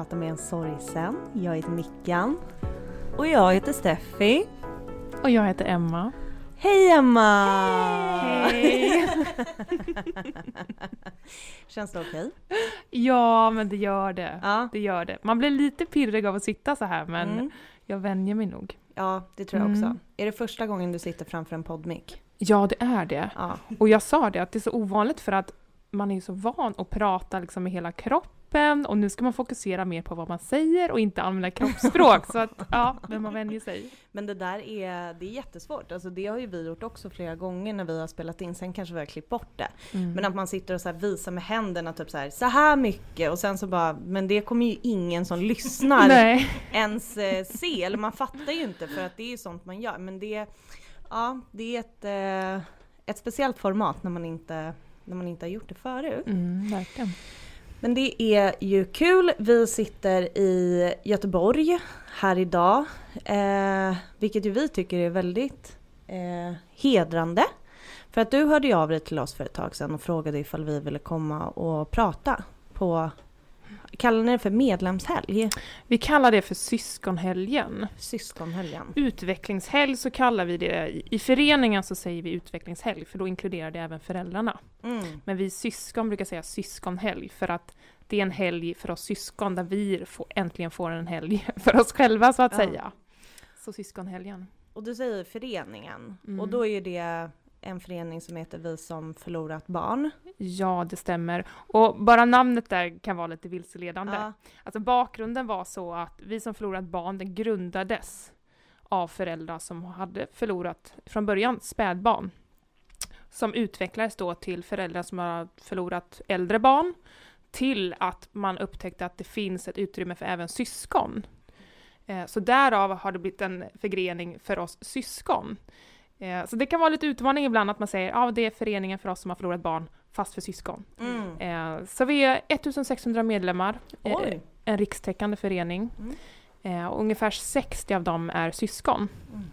prata med en sorgsen. Jag heter Mickan. Och jag heter Steffi. Och jag heter Emma. Hej Emma! Hej! Känns det okej? Ja, men det gör det. Ja. Det gör det. Man blir lite pirrig av att sitta så här, men Mm. jag vänjer mig nog. Ja, det tror jag Mm. också. Är det första gången du sitter framför en poddmick? Ja, det är det. Ja. Och jag sa det, att det är så ovanligt för att man är så van att prata liksom med hela kroppen och nu ska man fokusera mer på vad man säger och inte använda kroppsspråk. så att, ja, men man vänjer sig. Men det där är, det är jättesvårt. Alltså det har ju vi gjort också flera gånger när vi har spelat in. Sen kanske vi har klippt bort det. Mm. Men att man sitter och så visar med händerna typ så här, så här mycket och sen så bara, men det kommer ju ingen som lyssnar ens eh, se. Eller man fattar ju inte för att det är ju sånt man gör. Men det, ja, det är ett, eh, ett speciellt format när man inte när man inte har gjort det förut. Mm, verkligen. Men det är ju kul. Vi sitter i Göteborg här idag. Eh, vilket ju vi tycker är väldigt eh, hedrande. För att du hörde ju av dig till oss för ett tag sedan och frågade ifall vi ville komma och prata på, kallar ni det för medlemshelg? Vi kallar det för syskonhelgen. Syskonhelgen. Utvecklingshelg så kallar vi det. I föreningen så säger vi utvecklingshelg, för då inkluderar det även föräldrarna. Mm. Men vi syskon brukar säga syskonhelg, för att det är en helg för oss syskon, där vi får, äntligen får en helg för oss själva, så att Ja. säga. Så syskonhelgen. Och du säger föreningen. Mm. Och då är det en förening som heter Vi som förlorat barn. Ja, det stämmer. Och bara namnet där kan vara lite vilseledande. Ja. Alltså bakgrunden var så att Vi som förlorat barn, den grundades av föräldrar som hade förlorat, från början, spädbarn. Som utvecklades då till föräldrar som har förlorat äldre barn, till att man upptäckte att det finns ett utrymme för även syskon. Eh, Så därav har det blivit en förgrening för oss syskon. Eh, Så det kan vara lite utmaning ibland att man säger ja, det är föreningen för oss som har förlorat barn, fast för syskon. Mm. Eh, Så vi är 1600 medlemmar, eh, en rikstäckande förening. Mm. Eh, och ungefär 60 av dem är syskon. Mm.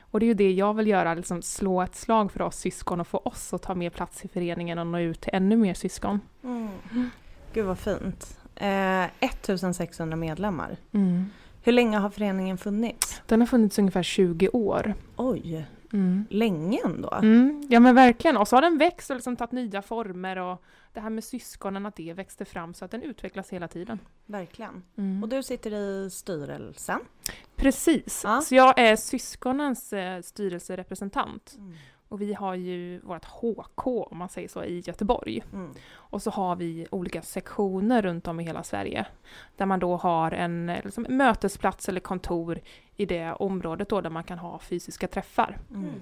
Och det är ju det jag vill göra, liksom slå ett slag för oss syskon och få oss att ta mer plats i föreningen och nå ut till ännu mer syskon. Mm. Gud vad fint. Eh, 1600 medlemmar. Hur länge har föreningen funnits? Den har funnits ungefär 20 år. Oj, Mm. länge ändå. Mm, ja men verkligen, och så har den växt och liksom tagit nya former och det här med syskonen, att det växte fram så att den utvecklas hela tiden. Verkligen. Mm. Och du sitter i styrelsen. Precis, Ja. så jag är syskonens eh, styrelserepresentant. Och vi har ju vårt HK, om man säger så, i Göteborg. Mm. Och så har vi olika sektioner runt om i hela Sverige. Där man då har en liksom, mötesplats eller kontor i det området då där man kan ha fysiska träffar. Mm.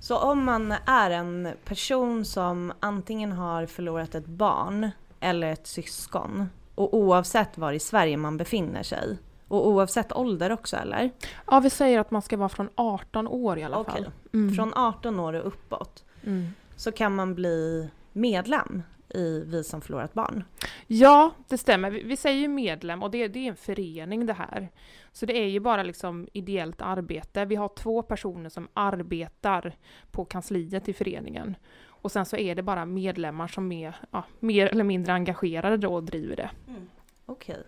Så om man är en person som antingen har förlorat ett barn eller ett syskon och oavsett var i Sverige man befinner sig och oavsett ålder också eller? Ja, vi säger att man ska vara från 18 år i alla Okej. fall. Mm. Från 18 år och uppåt Mm. så kan man bli medlem i Vi som förlorat barn. Ja, det stämmer. Vi, vi säger ju medlem och det, det är en förening det här. Så det är ju bara liksom ideellt arbete. Vi har två personer som arbetar på kansliet i föreningen. Och sen så är det bara medlemmar som är ja, mer eller mindre engagerade då och driver det. Okej.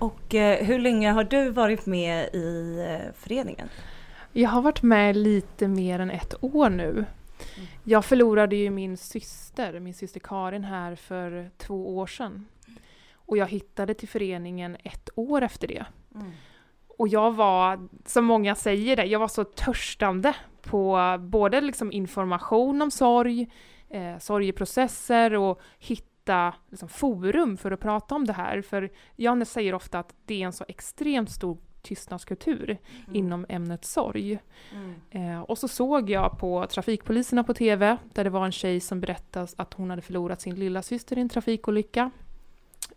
Och eh, hur länge har du varit med i eh, föreningen? Jag har varit med lite mer än ett år nu. Jag förlorade ju min syster, min syster Karin här för två år sedan. Och jag hittade till föreningen ett år efter det. Mm. Och jag var, som många säger det, jag var så törstande på både liksom information om sorg, eh, sorgeprocesser och hitta liksom, forum för att prata om det här. För Janne säger ofta att det är en så extremt stor tystnadskultur inom ämnet sorg. Mm. Eh, och så såg jag på Trafikpoliserna på TV, där det var en tjej som berättade att hon hade förlorat sin lilla syster i en trafikolycka.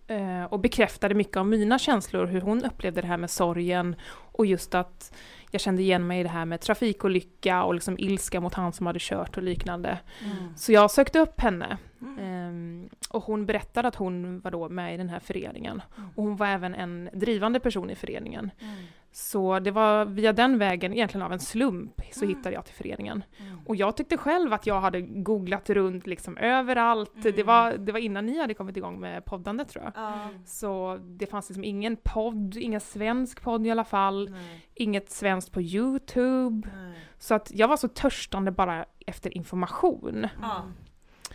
Eh, och bekräftade mycket av mina känslor, hur hon upplevde det här med sorgen och just att jag kände igen mig i det här med trafikolycka och liksom ilska mot han som hade kört och liknande. Mm. Så jag sökte upp henne. Mm. Ehm, och hon berättade att hon var då med i den här föreningen. Mm. Och hon var även en drivande person i föreningen. Mm. Så det var via den vägen, egentligen av en slump, så Mm. hittade jag till föreningen. Mm. Och jag tyckte själv att jag hade googlat runt liksom överallt. Det, Mm. var, det var innan ni hade kommit igång med poddandet tror jag. Ja. Så det fanns liksom ingen podd, ingen svensk podd i alla fall, Nej, inget svenskt på Youtube. nej. Så att jag var så törstande bara efter information. Ja.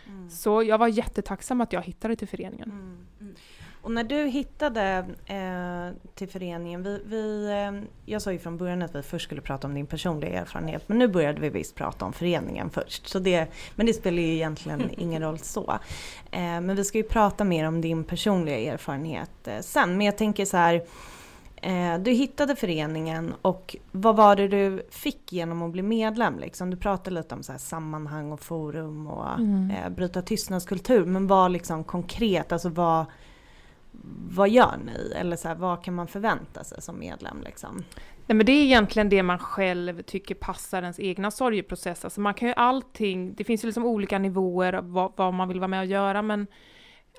Mm. Så jag var jättetacksam att jag hittade till föreningen. Och när du hittade eh, till föreningen, vi, vi, eh, jag sa ju från början att vi först skulle prata om din personliga erfarenhet men nu började vi visst prata om föreningen först. Så det, men det spelar ju egentligen ingen roll så. Eh, men vi ska ju prata mer om din personliga erfarenhet eh, sen. Men jag tänker så här, eh, du hittade föreningen och vad var det du fick genom att bli medlem? Liksom? Du pratade lite om så här sammanhang och forum och Mm. eh, bryta tystnadskultur. Men vad liksom konkret, alltså vad, vad gör ni? Eller så här, vad kan man förvänta sig som medlem? Liksom? Nej men det är egentligen det man själv tycker passar ens egna sorgeprocess. Alltså man kan ju allting, det finns ju liksom olika nivåer av vad, vad man vill vara med och göra men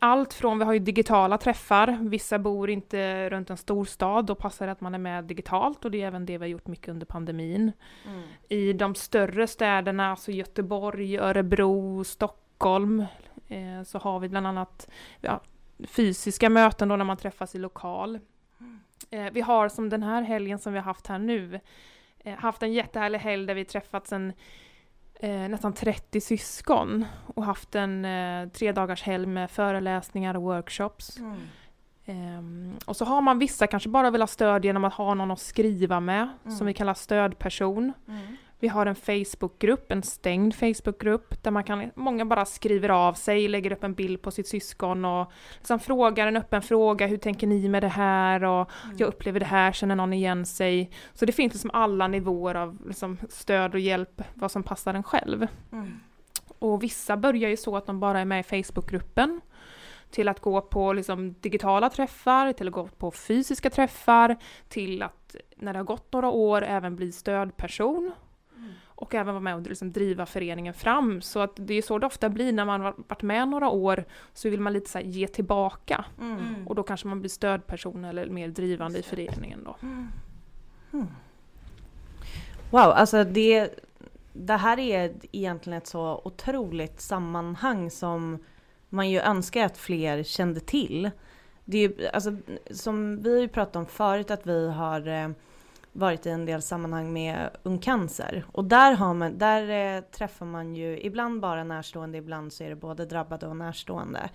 allt från, vi har ju digitala träffar, vissa bor inte runt en stor stad, då passar det att man är med digitalt och det är även det vi har gjort mycket under pandemin. I de större städerna, alltså Göteborg, Örebro, Stockholm, eh, så har vi bland annat ja, fysiska möten då när man träffas i lokal. Eh, vi har som den här helgen som vi har haft här nu, eh, haft en jättehärlig helg där vi träffats en eh, nästan 30 syskon och haft en eh, tre dagars helg med föreläsningar och workshops. Mm. Ehm, och så har man vissa kanske bara vill ha stöd genom att ha någon att skriva med, Mm. som vi kallar stödperson. Mm. Vi har en Facebookgrupp, en stängd Facebookgrupp, där man kan, många bara skriver av sig, lägger upp en bild på sitt syskon och liksom frågar en öppen fråga, hur tänker ni med det här? Och jag upplever det här, känner någon igen sig? Så det finns liksom alla nivåer av liksom stöd och hjälp, vad som passar en själv. Mm. Och vissa börjar ju så att de bara är med i Facebookgruppen, till att gå på liksom digitala träffar, till att gå på fysiska träffar, till att när det har gått några år även bli stödperson Mm. Och även vara med och liksom driva föreningen fram. Så att det är så det ofta blir när man har varit med några år så vill man lite så här ge tillbaka Mm. och då kanske man blir stödperson eller mer drivande i föreningen då. Mm. Wow, alltså det, det här är egentligen ett så otroligt sammanhang som man ju önskar att fler kände till. Det är ju, alltså, som vi har ju pratat om förut att vi har eh, varit i en del sammanhang med Ung Cancer. Och där, har man, där eh, träffar man ju ibland bara närstående, ibland så är det både drabbade och närstående.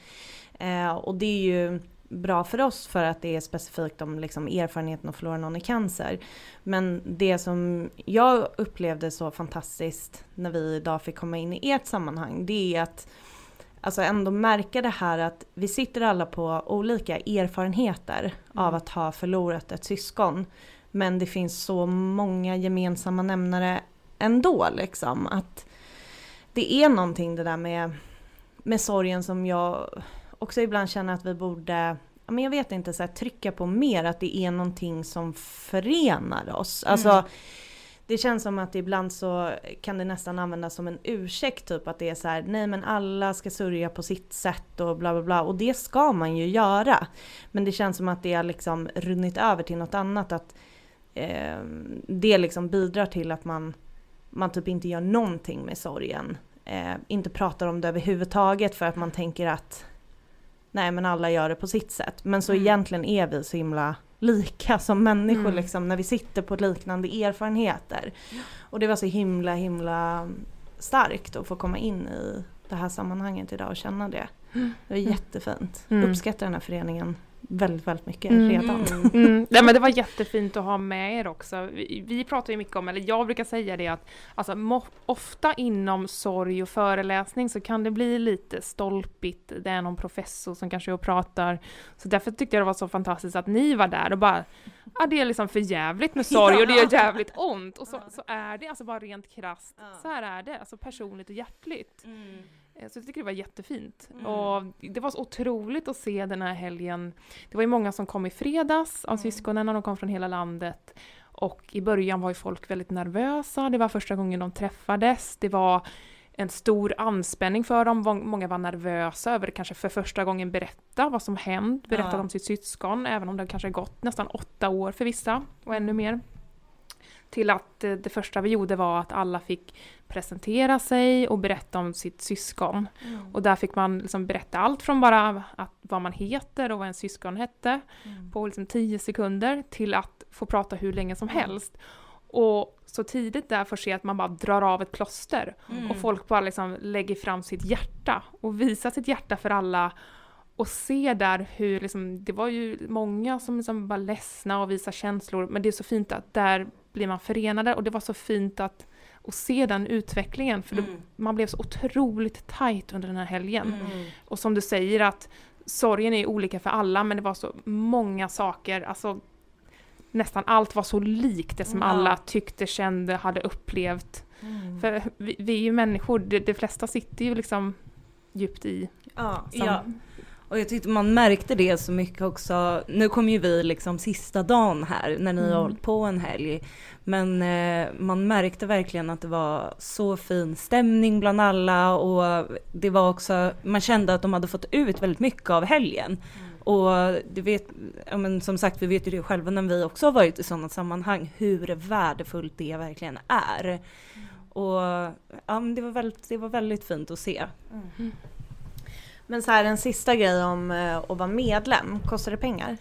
Eh, och det är ju bra för oss för att det är specifikt om liksom, erfarenheten att förlora någon i cancer. Men det som jag upplevde så fantastiskt när vi idag fick komma in i ert sammanhang, det är att alltså ändå märka det här att vi sitter alla på olika erfarenheter av att ha förlorat ett syskon. Men det finns så många gemensamma nämnare ändå liksom. Att det är någonting det där med, med sorgen som jag också ibland känner att vi borde men jag vet inte, så här, trycka på mer att det är någonting som förenar oss. Alltså, Mm. det känns som att ibland så kan det nästan användas som en ursäkt typ att det är så här, nej men alla ska sörja på sitt sätt och bla bla bla och det ska man ju göra. Men det känns som att det har liksom runnit över till något annat att eh, det liksom bidrar till att man, man typ inte gör någonting med sorgen. Eh, inte pratar om det överhuvudtaget för att man tänker att nej men alla gör det på sitt sätt. Men så Mm. egentligen är vi så himla lika som människor Mm. liksom när vi sitter på liknande erfarenheter. Och det var så himla himla starkt att få komma in i det här sammanhanget idag och känna det. Det var Mm. jättefint. Mm. Uppskattar den här föreningen väldigt, väldigt mycket Mm. redan. Mm. Mm. Nej, men det var jättefint att ha med er också. Vi, vi pratar ju mycket om, eller jag brukar säga det att alltså, mo- ofta inom sorg och föreläsning så kan det bli lite stolpigt. Det är någon professor som kanske och pratar. Så därför tyckte jag det var så fantastiskt att ni var där och bara Ja, det är liksom för jävligt med sorg och det är jävligt ont. Och så, så är det, alltså bara rent krasst. Så här är det, alltså personligt och hjärtligt. Mm. Eh, Så jag tycker det var jättefint. Mm. Och det var så otroligt att se den här helgen. Det var ju många som kom i fredags av Mm. syskonen, de kom från hela landet. Och i början var ju folk väldigt nervösa, det var första gången de träffades. Det var en stor anspänning för dem. Många var nervösa över att kanske för första gången berätta vad som hänt, berätta Ja. om sitt syskon, även om det kanske gått nästan åtta år för vissa och ännu mer. Till att eh, det första vi gjorde var att alla fick presentera sig och berätta om sitt syskon. Och där fick man liksom berätta allt från bara att, vad man heter och vad en syskon hette på liksom 10 sekunder till att få prata hur länge som helst. Och så tidigt där får se att man bara drar av ett plåster Mm. och folk bara liksom lägger fram sitt hjärta och visar sitt hjärta för alla och se där hur liksom, det var ju många som liksom var ledsna och visade känslor men det är så fint att där blir man förenade och det var så fint att, att se den utvecklingen för det, Mm. man blev så otroligt tajt under den här helgen. Mm. Och som du säger att sorgen är olika för alla men det var så många saker, alltså nästan allt var så likt det som Ja. alla tyckte, kände, hade upplevt. Mm. För vi, vi är ju människor, de, de flesta sitter ju liksom djupt i. Ja. Som, Ja. Och jag tyckte man märkte det så mycket också. Nu kom ju vi liksom sista dagen här när ni Mm. har hållit på en helg. Men eh, man märkte verkligen att det var så fin stämning bland alla och det var också, man kände att de hade fått ut väldigt mycket av helgen. Och du vet, ja men som sagt vi vet ju det själva när vi också har varit i sådana sammanhang hur värdefullt det verkligen är. Och ja, men det, var väldigt, det var väldigt fint att se. Men så här en sista grej om eh, att vara medlem, kostar det pengar?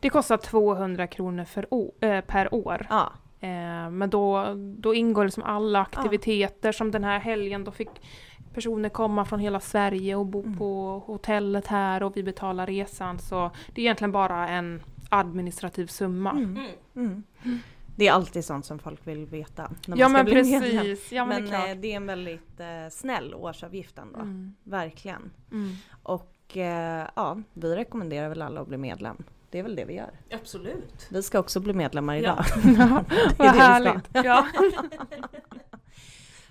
Det kostar 200 kronor för å, eh, per år. Ja. Eh, men då, då ingår liksom alla aktiviteter som den här helgen. Då fick personer komma från hela Sverige och bo Mm. på hotellet här och vi betalar resan. Så det är egentligen bara en administrativ summa. Mm. Mm. Det är alltid sånt som folk vill veta när man Ja ska men bli medlem. precis, ja men, Men det är eh, klart. det är en väldigt eh, snäll årsavgift ändå. Mm. Verkligen. Mm. Och eh, ja, vi rekommenderar väl alla att bli medlem. Det är väl det vi gör. Absolut. Vi ska också bli medlemmar idag. Ja, det är det vad härligt. Ja.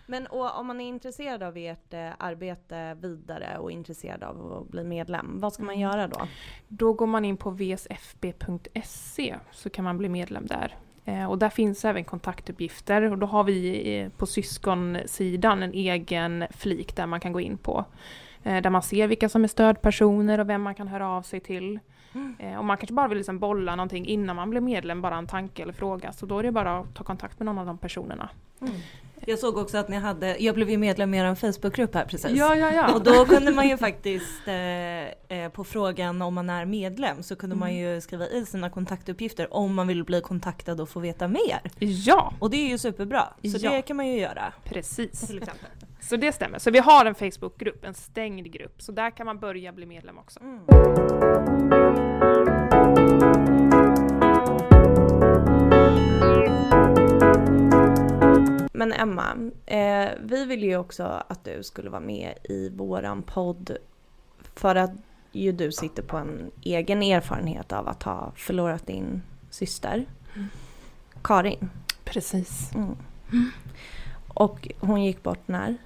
Men och, om man är intresserad av ert eh, arbete vidare och intresserad av att bli medlem, vad ska man Mm. göra då? Då går man in på vsfb.se så kan man bli medlem där. Eh, och där finns även kontaktuppgifter och då har vi eh, på syskonsidan en egen flik där man kan gå in på. Eh, där man ser vilka som är stödpersoner och vem man kan höra av sig till. Mm. och man kanske bara vill liksom bolla någonting innan man blir medlem, bara en tanke eller fråga. Så då är det bara att ta kontakt med någon av de personerna. Mm. Jag såg också att ni hade, jag blev ju medlem i er Facebookgrupp här precis. ja, ja. Och då kunde man ju faktiskt eh, eh, på frågan om man är medlem så kunde man ju skriva i sina kontaktuppgifter om man vill bli kontaktad och få veta mer. ja, Och det är ju superbra. Så Ja. det kan man ju göra. precis. Till exempel. Så det stämmer. Så vi har en Facebookgrupp, en stängd grupp. Så där kan man börja bli medlem också. Men Emma, eh, vi vill ju också att du skulle vara med i våran podd för att ju du sitter på en egen erfarenhet av att ha förlorat din syster, Mm. Karin. Precis. Mm. Och hon gick bort när?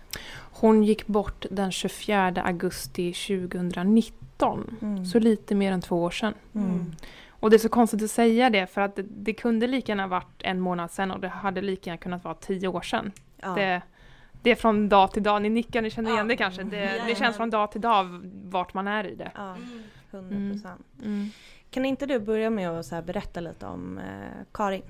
Hon gick bort den 24 augusti 2019. Mm. Så lite mer än två år sedan. Och det är så konstigt att säga det för att det, det kunde lika gärna varit en månad sedan och det hade lika gärna kunnat vara tio år sedan. Ja. Det, det är från dag till dag, ni nickar, ni känner Ja. igen det kanske. Det, det Jajamän. känns från dag till dag vart man är i det. ja, 100 Mm. procent. Mm. Kan inte du börja med att så här berätta lite om eh, Karin?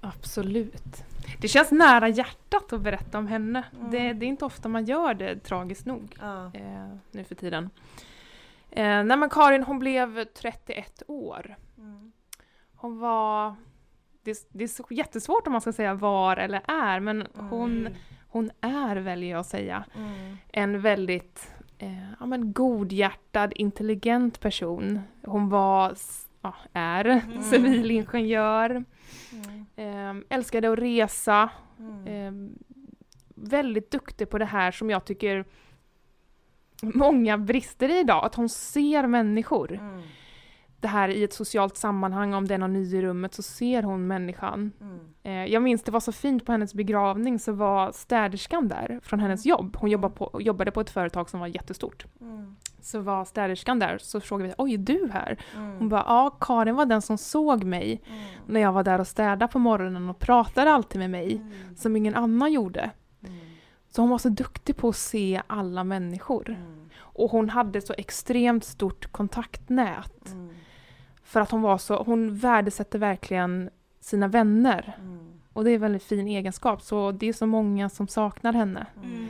Absolut. Det känns nära hjärtat att berätta om henne. Mm. Det, det är inte ofta man gör det, tragiskt nog. Ja. eh, nu för tiden. Eh, nej men Karin hon blev 31 år. Mm. Hon var, det, det är så jättesvårt om man ska säga var eller är, men hon, Mm. hon är väljer jag att säga, Mm. en väldigt eh, ja, men godhjärtad, intelligent person. Hon var, ja, är civilingenjör, Mm. eh, älskade att resa, Mm. eh, väldigt duktig på det här som jag tycker många brister i idag, att hon ser människor. Mm. Det här i ett socialt sammanhang, om det är någon ny i rummet, så ser hon människan. Mm. Eh, jag minns det var så fint på hennes begravning så var städerskan där från hennes jobb. Hon jobbade på, jobbade på ett företag som var jättestort. Mm. Så var städerskan där, så frågade vi oj är du här? Mm. Hon bara ja, Karin var den som såg mig Mm. när jag var där och städade på morgonen och pratade alltid med mig, Mm. som ingen annan gjorde. Så hon var så duktig på att se alla människor. Mm. Och hon hade så extremt stort kontaktnät. Mm. För att hon var så, hon värdesätter verkligen sina vänner. Mm. Och det är en väldigt fin egenskap, så det är så många som saknar henne. Mm.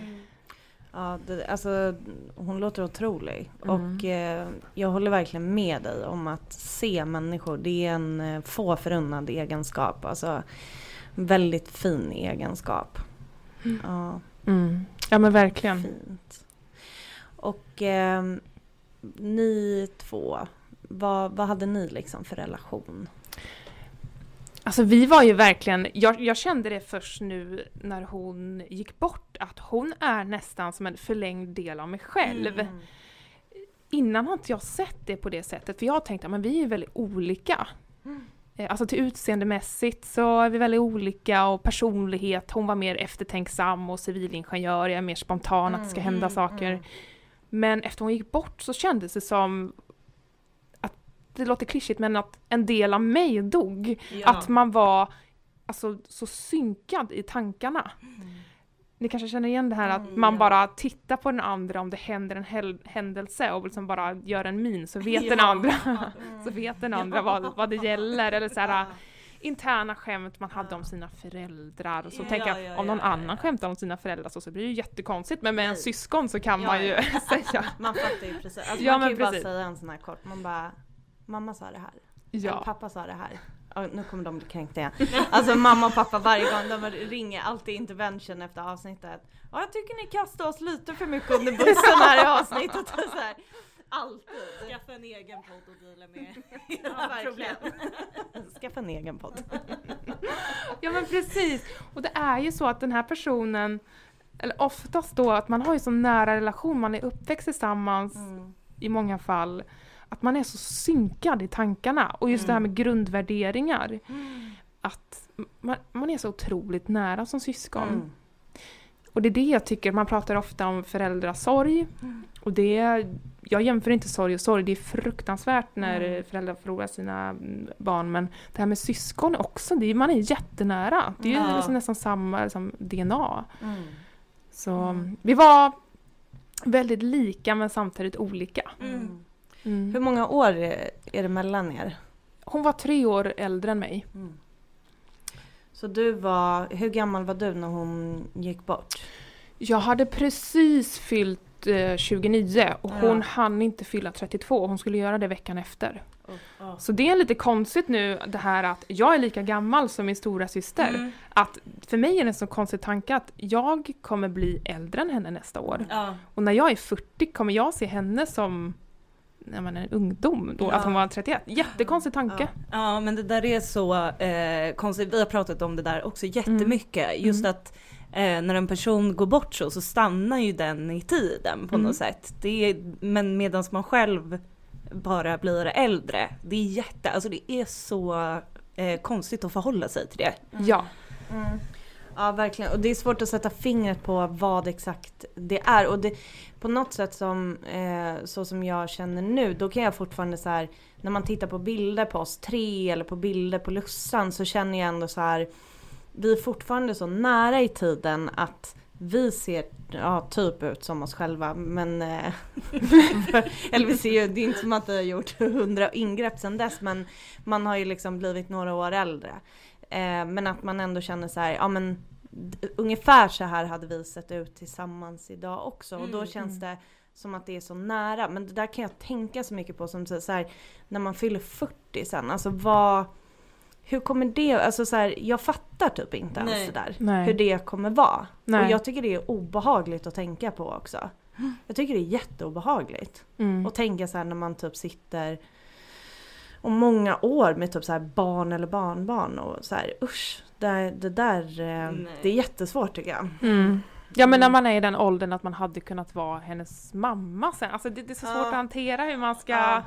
Ja, det, alltså hon låter otrolig. Mm. Och eh, jag håller verkligen med dig om att se människor, det är en eh, få förunnad egenskap. Alltså väldigt fin egenskap. Mm. Ja, Mm. Ja men verkligen. fint. Och eh, ni två, vad, vad hade ni liksom för relation? Alltså vi var ju verkligen, jag, jag kände det först nu när hon gick bort, att hon är nästan som en förlängd del av mig själv. Mm. Innan har inte jag sett det på det sättet, för jag har tänkt att men vi är väldigt olika. Mm. Eh, Alltså till utseendemässigt så är vi väldigt olika och personlighet, hon var mer eftertänksam och civilingenjör, jag är mer spontan, att det ska hända Mm, saker. mm. Men efter hon gick bort så kändes det som att, det låter klyschigt, men att en del av mig dog. Ja. Att man var alltså, så synkad i tankarna. Mm. Ni kanske känner igen det här att Mm, man ja. bara tittar på den andra om det händer en händelse och liksom bara gör en min så vet den Ja. andra, Mm. så vet den andra vad, vad det gäller. Eller så här, interna skämt man hade om sina föräldrar. Och så Ja, tänker jag, ja, om någon ja, ja. annan skämtar om sina föräldrar så, så blir det ju jättekonstigt. Men med en syskon så kan Ja, man ju ja. säga Man fattar ju precis. Alltså Ja, man kan ju bara precis. säga en sån här kort. Man bara, mamma sa det här. Eller ja. pappa sa det här. Ja, nu kommer de bli kränkta igen. Alltså mamma och pappa varje gång de ringer alltid intervention efter avsnittet. Ja jag tycker ni kastar oss lite för mycket under bussen här i avsnittet. Så här. Alltid. Skaffa en egen podd och deala med Ja, verkligen. Skaffa en egen podd. ja men precis. Och det är ju så att den här personen, eller oftast då att man har ju så nära relation, man är uppväxt tillsammans Mm. i många fall, att man är så synkad i tankarna. Och just det här med grundvärderingar, att man, man är så otroligt nära som syskon. Mm. Och det är det jag tycker, man pratar ofta om föräldrasorg. Och det, jag jämför inte sorg och sorg, det är fruktansvärt när Mm. föräldrar förlorar sina mm, barn. Men det här med syskon också, det är, man är jättenära. Det är ju liksom nästan samma liksom, DNA. Mm. Så Mm. vi var väldigt lika men samtidigt olika. Mm. Hur många år är det mellan er? Hon var tre år äldre än mig. Mm. Så du var, hur gammal var du när hon gick bort? Jag hade precis fyllt eh, 29 och hon Ja. hann inte fylla 32. Hon skulle göra det veckan efter. Så det är lite konstigt nu det här att jag är lika gammal som min stora syster. Mm. Att för mig är det en så konstig tanke att jag kommer bli äldre än henne nästa år. Ja. Och när jag är 40 kommer jag se henne som jag menar, en ungdom då, Ja. att hon var 31. Jättekonstig tanke. Ja men det där är så eh, konstigt, vi har pratat om det där också jättemycket. Just Mm. att eh, när en person går bort så, så stannar ju den i tiden på Mm. något sätt. Det är, men medan man själv bara blir äldre, det är jätte, alltså det är så eh, konstigt att förhålla sig till det. Ja. Mm. Ja verkligen. Och det är svårt att sätta fingret på vad exakt det är. Och det, på något sätt som eh, så som jag känner nu då kan jag fortfarande så här när man tittar på bilder på oss tre eller på bilder på Lussan så känner jag ändå så här vi är fortfarande så nära i tiden att vi ser ja, typ ut som oss själva. Men eh, eller vi ser ju, det är inte som att vi har gjort hundra ingrepp sedan dess men man har ju liksom blivit några år äldre. Eh, men att man ändå känner så här, ja men ungefär så här hade vi sett ut tillsammans idag också och då Mm, känns mm. det som att det är så nära. Men det där kan jag tänka så mycket på som så här, när man fyller 40 sen, alltså vad hur kommer det, alltså så här, jag fattar typ inte ens Nej. det där. Nej. Hur det kommer vara. Nej. Och jag tycker det är obehagligt att tänka på också. Jag tycker det är jätteobehagligt. Mm. Och tänka så här när man typ sitter om många år med typ så här barn eller barnbarn och så här usch. Det, det där, eh, Nej. det är jättesvårt tycker jag. Mm. Ja men när man är i den åldern att man hade kunnat vara hennes mamma sen. Alltså det, det är så svårt Ja. att hantera hur man ska... Ja.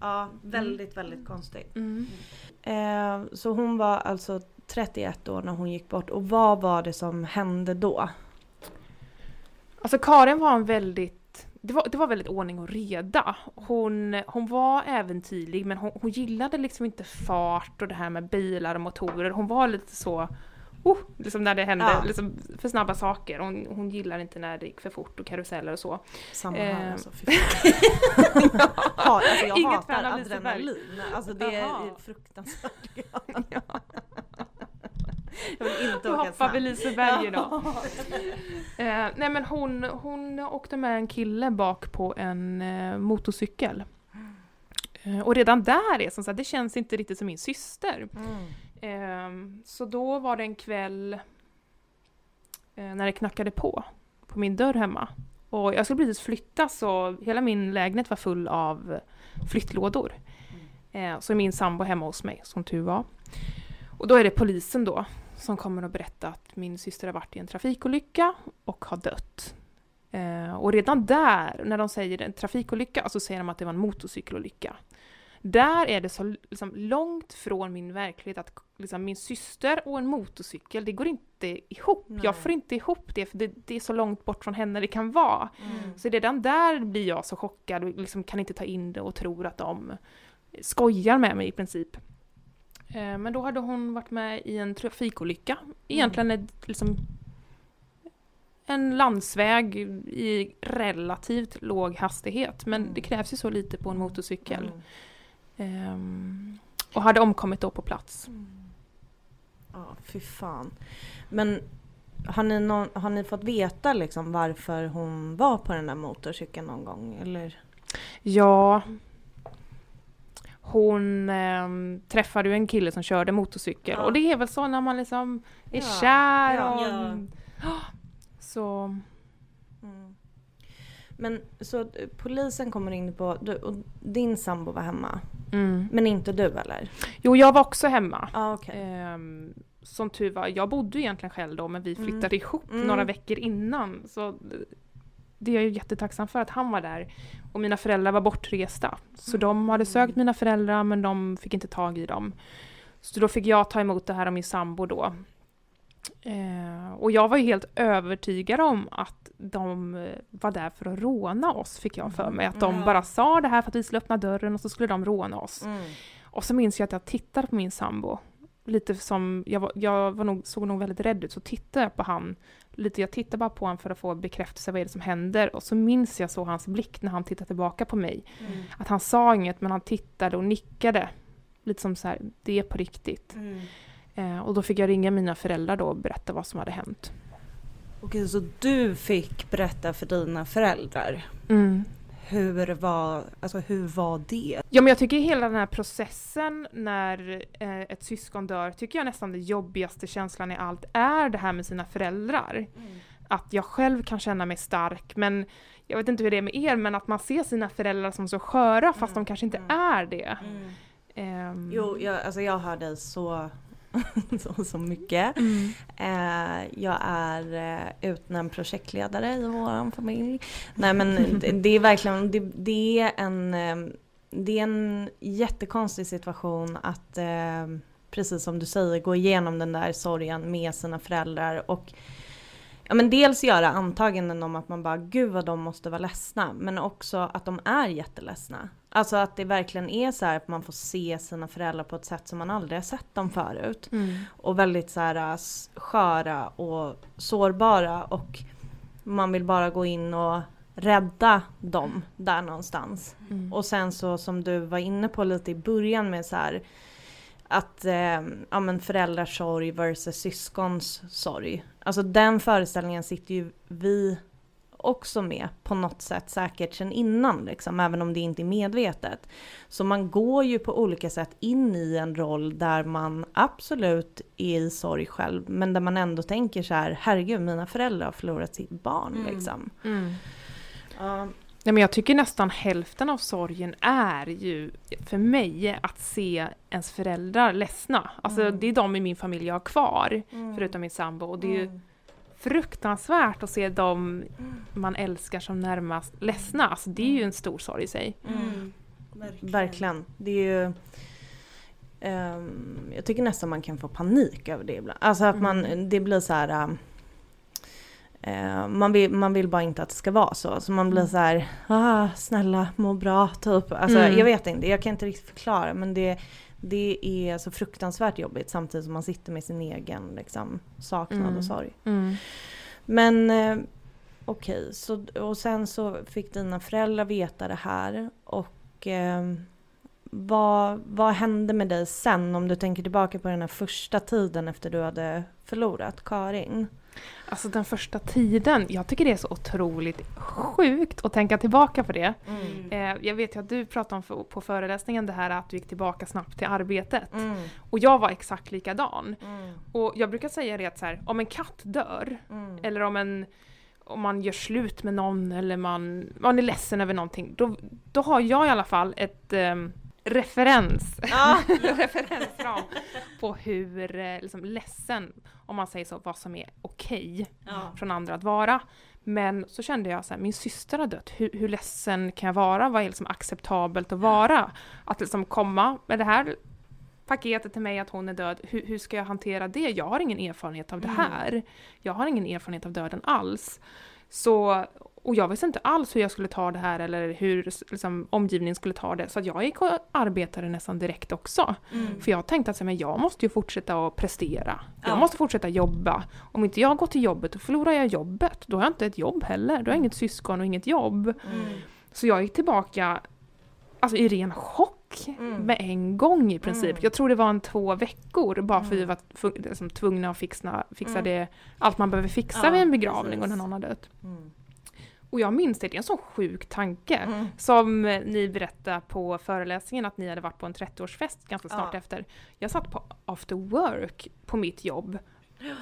Ja, väldigt, väldigt konstigt. Mm. Eh, så hon var alltså 31 år när hon gick bort och vad var det som hände då? Alltså Karin var en väldigt, det var, det var väldigt ordning och reda. Hon, hon var äventyrlig men hon, hon gillade liksom inte fart och det här med bilar och motorer. Hon var lite så oh, liksom när det hände Ja. liksom för snabba saker. Hon, hon gillar inte när det gick för fort och karuseller och så. Samma Eh. här alltså, fy fan. Ha, alltså jag Inget hatar adrenalin. Alltså det är fruktansvärt. Ja. Jag vill inte åka hoppar snabbt. vi Liseberg idag. Eh, nej men hon, hon åkte med en kille bak på en eh, motorcykel. Eh, och redan där är som sagt, det känns inte riktigt som min syster. Mm. Ehm, så då var det en kväll eh, när det knackade på, på min dörr hemma. Och jag skulle precis flytta så hela min lägenhet var full av flyttlådor. Eh, så är min sambo hemma hos mig, som tur var. Och då är det polisen då som kommer och berättar att min syster har varit i en trafikolycka och har dött. Eh, och redan där, när de säger en trafikolycka, så säger de att det var en motorcykelolycka. Där är det så liksom, långt från min verklighet att liksom, min syster och en motorcykel, det går inte ihop. Nej. Jag får inte ihop det, för det, det är så långt bort från henne det kan vara. Mm. Så redan där blir jag så chockad och liksom kan inte ta in det och tror att de skojar med mig i princip. Eh, Men då hade hon varit med i en trafikolycka. Egentligen ett, liksom, en landsväg i relativt låg hastighet. Men Mm. det krävs ju så lite på en motorcykel. Mm. Ehm, och hade omkommit då på plats. Ja, fy fan. Men har ni, någon, har ni fått veta liksom varför hon var på den där motorcykeln någon gång? Eller? Ja, hon ehm, träffade ju en kille som körde motorcykel Ja. och det är väl så när man liksom är Ja, kär och... Ja. Så... Mm. Men så eh, polisen kommer in på, du, och din sambo var hemma, Mm. men inte du eller? Jo, jag var också hemma. Ja okej. Ehm, som tur var, jag bodde egentligen själv då men vi Mm. flyttade ihop Mm. några veckor innan. Så eh, det är jag jättetacksam för att han var där. Och mina föräldrar var bortresta. Så de hade sökt mina föräldrar men de fick inte tag i dem. Så då fick jag ta emot det här av min sambo då. Eh, och jag var ju helt övertygad om att de eh, var där för att råna oss, fick jag för mig. Att de bara sa det här för att vi skulle öppna dörren och så skulle de råna oss. Mm. Och så minns jag att jag tittade på min sambo. Lite som, jag, var, jag var nog, såg nog väldigt rädd ut, så tittade jag på han. Lite, jag tittade bara på honom för att få bekräftelse, vad är det som händer? Och så minns jag så hans blick när han tittade tillbaka på mig. Mm. Att han sa inget, men han tittade och nickade. Lite som så här, det är på riktigt. Mm. Eh, och då fick jag ringa mina föräldrar då och berätta vad som hade hänt. Okej, så du fick berätta för dina föräldrar. Hur var, alltså hur var det? Ja men jag tycker hela den här processen när eh, ett syskon dör, tycker jag nästan det jobbigaste känslan i allt är det här med sina föräldrar. Att jag själv kan känna mig stark men jag vet inte hur det är med er men att man ser sina föräldrar som så sköra fast Mm, de kanske inte mm. är det. Ehm, Jo, jag, alltså jag hör dig så, så, så mycket. Mm. Eh, jag är eh, utnämnd projektledare i vår familj. Nej men det, det är verkligen, det, det är en, eh, det är en jättekonstig situation att eh, precis som du säger gå igenom den där sorgen med sina föräldrar och Ja men dels göra antaganden om att man bara gud vad de måste vara ledsna men också att de är jätteledsna. Alltså att det verkligen är så här att man får se sina föräldrar på ett sätt som man aldrig har sett dem förut Mm. och väldigt så här äh, sköra och sårbara och man vill bara gå in och rädda dem där någonstans. Mm. Och sen så som du var inne på lite i början med så här att eh, ja, men föräldrars sorg versus syskons sorg. Alltså den föreställningen sitter ju vi också med på något sätt säkert sen innan liksom, även om det inte är medvetet. Så man går ju på olika sätt in i en roll där man absolut är i sorg själv men där man ändå tänker så här, herregud mina föräldrar har förlorat sitt barn Mm. liksom. Mm. Ja, Nej, men jag tycker nästan hälften av sorgen är ju för mig att se ens föräldrar ledsna. Alltså Mm. det är de i min familj jag har kvar, mm. förutom min sambo. Och det är ju Mm. Fruktansvärt att se dem man älskar som närmast ledsna. Alltså det är ju en stor sorg i sig. Mm. Verkligen. Det är ju... ehm, jag tycker nästan man kan få panik över det ibland. Alltså att man, Mm. det blir så här... eh, man, vill, man vill bara inte att det ska vara så. Så man blir Mm. så här, ah, snälla må bra typ. Alltså Mm. jag vet inte, jag kan inte riktigt förklara men det, Det är så fruktansvärt jobbigt samtidigt som man sitter med sin egen liksom, saknad Mm. och sorg. Mm. Men eh, okej, så och sen så fick dina föräldrar veta det här och eh, vad, vad hände med dig sen om du tänker tillbaka på den här första tiden efter du hade förlorat Karin? Alltså den första tiden, jag tycker det är så otroligt sjukt att tänka tillbaka på det. Mm. Eh, jag vet ju att du pratade om på föreläsningen det här att du gick tillbaka snabbt till arbetet. Mm, Och jag var exakt likadan. mm, Och jag brukar säga det att så här, om en katt dör, mm. eller om, en, om man gör slut med någon eller man, man är ledsen över någonting, då, då har jag i alla fall ett ehm, referens, Ja. referensram på hur eh, liksom, ledsen, om man säger så, vad som är okej Ja. från andra att vara. Men så kände jag så här, min syster har dött, hur, hur ledsen kan jag vara? Vad är liksom acceptabelt att vara? Att liksom komma med det här paketet till mig att hon är död, hur, hur ska jag hantera det? Jag har ingen erfarenhet av det här. Jag har ingen erfarenhet av döden alls. Så, och jag visste inte alls hur jag skulle ta det här eller hur liksom, omgivningen skulle ta det. Så jag gick och arbetade nästan direkt också. Mm. För jag tänkte att men jag måste ju fortsätta att prestera. Jag Ja. måste fortsätta jobba. Om inte jag går till jobbet, då förlorar jag jobbet. Då har jag inte ett jobb heller. Då har jag inget syskon och inget jobb. Mm. Så jag gick tillbaka alltså, i ren chock Mm. med en gång i princip. Mm. Jag tror det var en två veckor bara för Mm. vi var liksom, tvungna att fixa, fixa Mm. det, allt man behöver fixa Ja, vid en begravning och precis. när någon har dött. Mm. Och jag minns det, det är en sån sjuk tanke. Mm. Som ni berättade på föreläsningen att ni hade varit på en 30-årsfest ganska snart Ja. efter. Jag satt på after work på mitt jobb.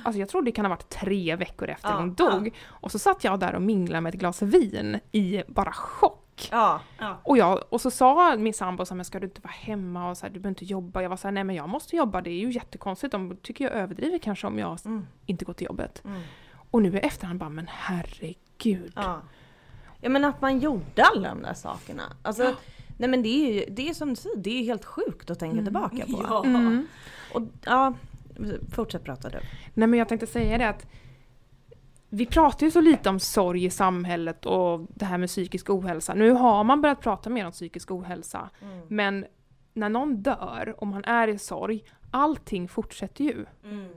Alltså jag tror det kan ha varit tre veckor efter Ja, hon dog. Och så satt jag där och minglade med ett glas vin i bara chock. Ja. Ja. Och, jag, och så sa min sambo så här, men ska du inte vara hemma och så här, du behöver inte jobba. Jag var så här, nej men jag måste jobba, det är ju jättekonstigt. De tycker jag överdriver kanske om jag Mm. inte går till jobbet. Mm. Och nu i efterhand bara, men herregud. Ja. Ja men att man gjorde alla de där sakerna. Alltså, nej men det är ju det är som du säger, det är helt sjukt att tänka Mm. tillbaka på. Ja. Mm. Och, ja, fortsätt prata du. Nej men jag tänkte säga det att vi pratar ju så lite om sorg i samhället och det här med psykisk ohälsa. Nu har man börjat prata mer om psykisk ohälsa. Mm. Men när någon dör och man är i sorg, allting fortsätter ju. Mm.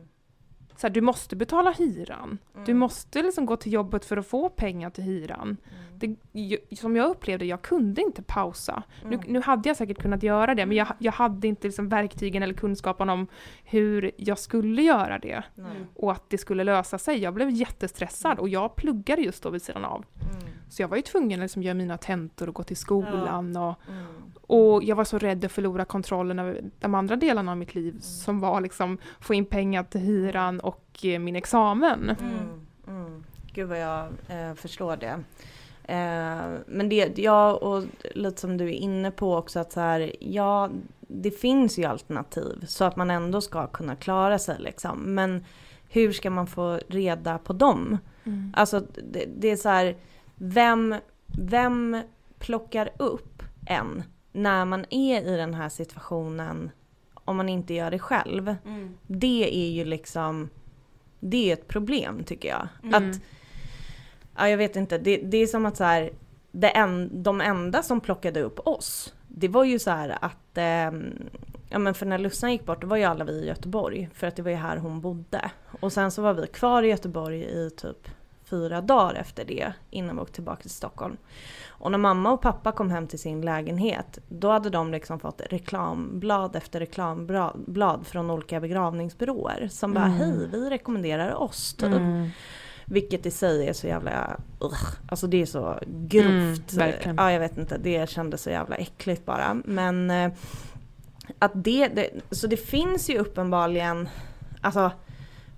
Så här, du måste betala hyran. Du Mm. måste liksom gå till jobbet för att få pengar till hyran. Det, ju- som jag upplevde, jag kunde inte pausa. Nu, Mm. nu hade jag säkert kunnat göra det, men jag, jag hade inte liksom verktygen eller kunskapen om hur jag skulle göra det. Och att det skulle lösa sig. Jag blev jättestressad och jag pluggade just då vid sidan av. Mm. Så jag var ju tvungen att liksom göra mina tentor och gå till skolan. Och, Mm. och jag var så rädd att förlora kontrollen över de andra delarna av mitt liv som var liksom få in pengar till hyran och eh, min examen. Mm. Mm. Gud vad jag eh, förstår det. Eh, men det, ja och lite som du är inne på också att så här, ja det finns ju alternativ så att man ändå ska kunna klara sig liksom. Men hur ska man få reda på dem? Mm. Alltså det, det är så här, vem, vem plockar upp en när man är i den här situationen om man inte gör det själv? Mm. Det är ju liksom, det är ett problem tycker jag. Mm. Att, ja jag vet inte, det, det är som att så här, det en, de enda som plockade upp oss, det var ju så här att, ehm, ja men för när Lussan gick bort, då var ju alla vi i Göteborg, för att det var ju här hon bodde. Och sen så var vi kvar i Göteborg i typ fyra dagar efter det, innan vi åkte tillbaka till Stockholm. Och när mamma och pappa kom hem till sin lägenhet, då hade de liksom fått reklamblad efter reklamblad från olika begravningsbyråer som bara Mm. hej, vi rekommenderar oss typ. Mm. Vilket i sig är så jävla, ugh, alltså det är så grovt. Mm. Ja jag vet inte, det kändes så jävla äckligt bara. Men eh, att det, det, så det finns ju uppenbarligen, alltså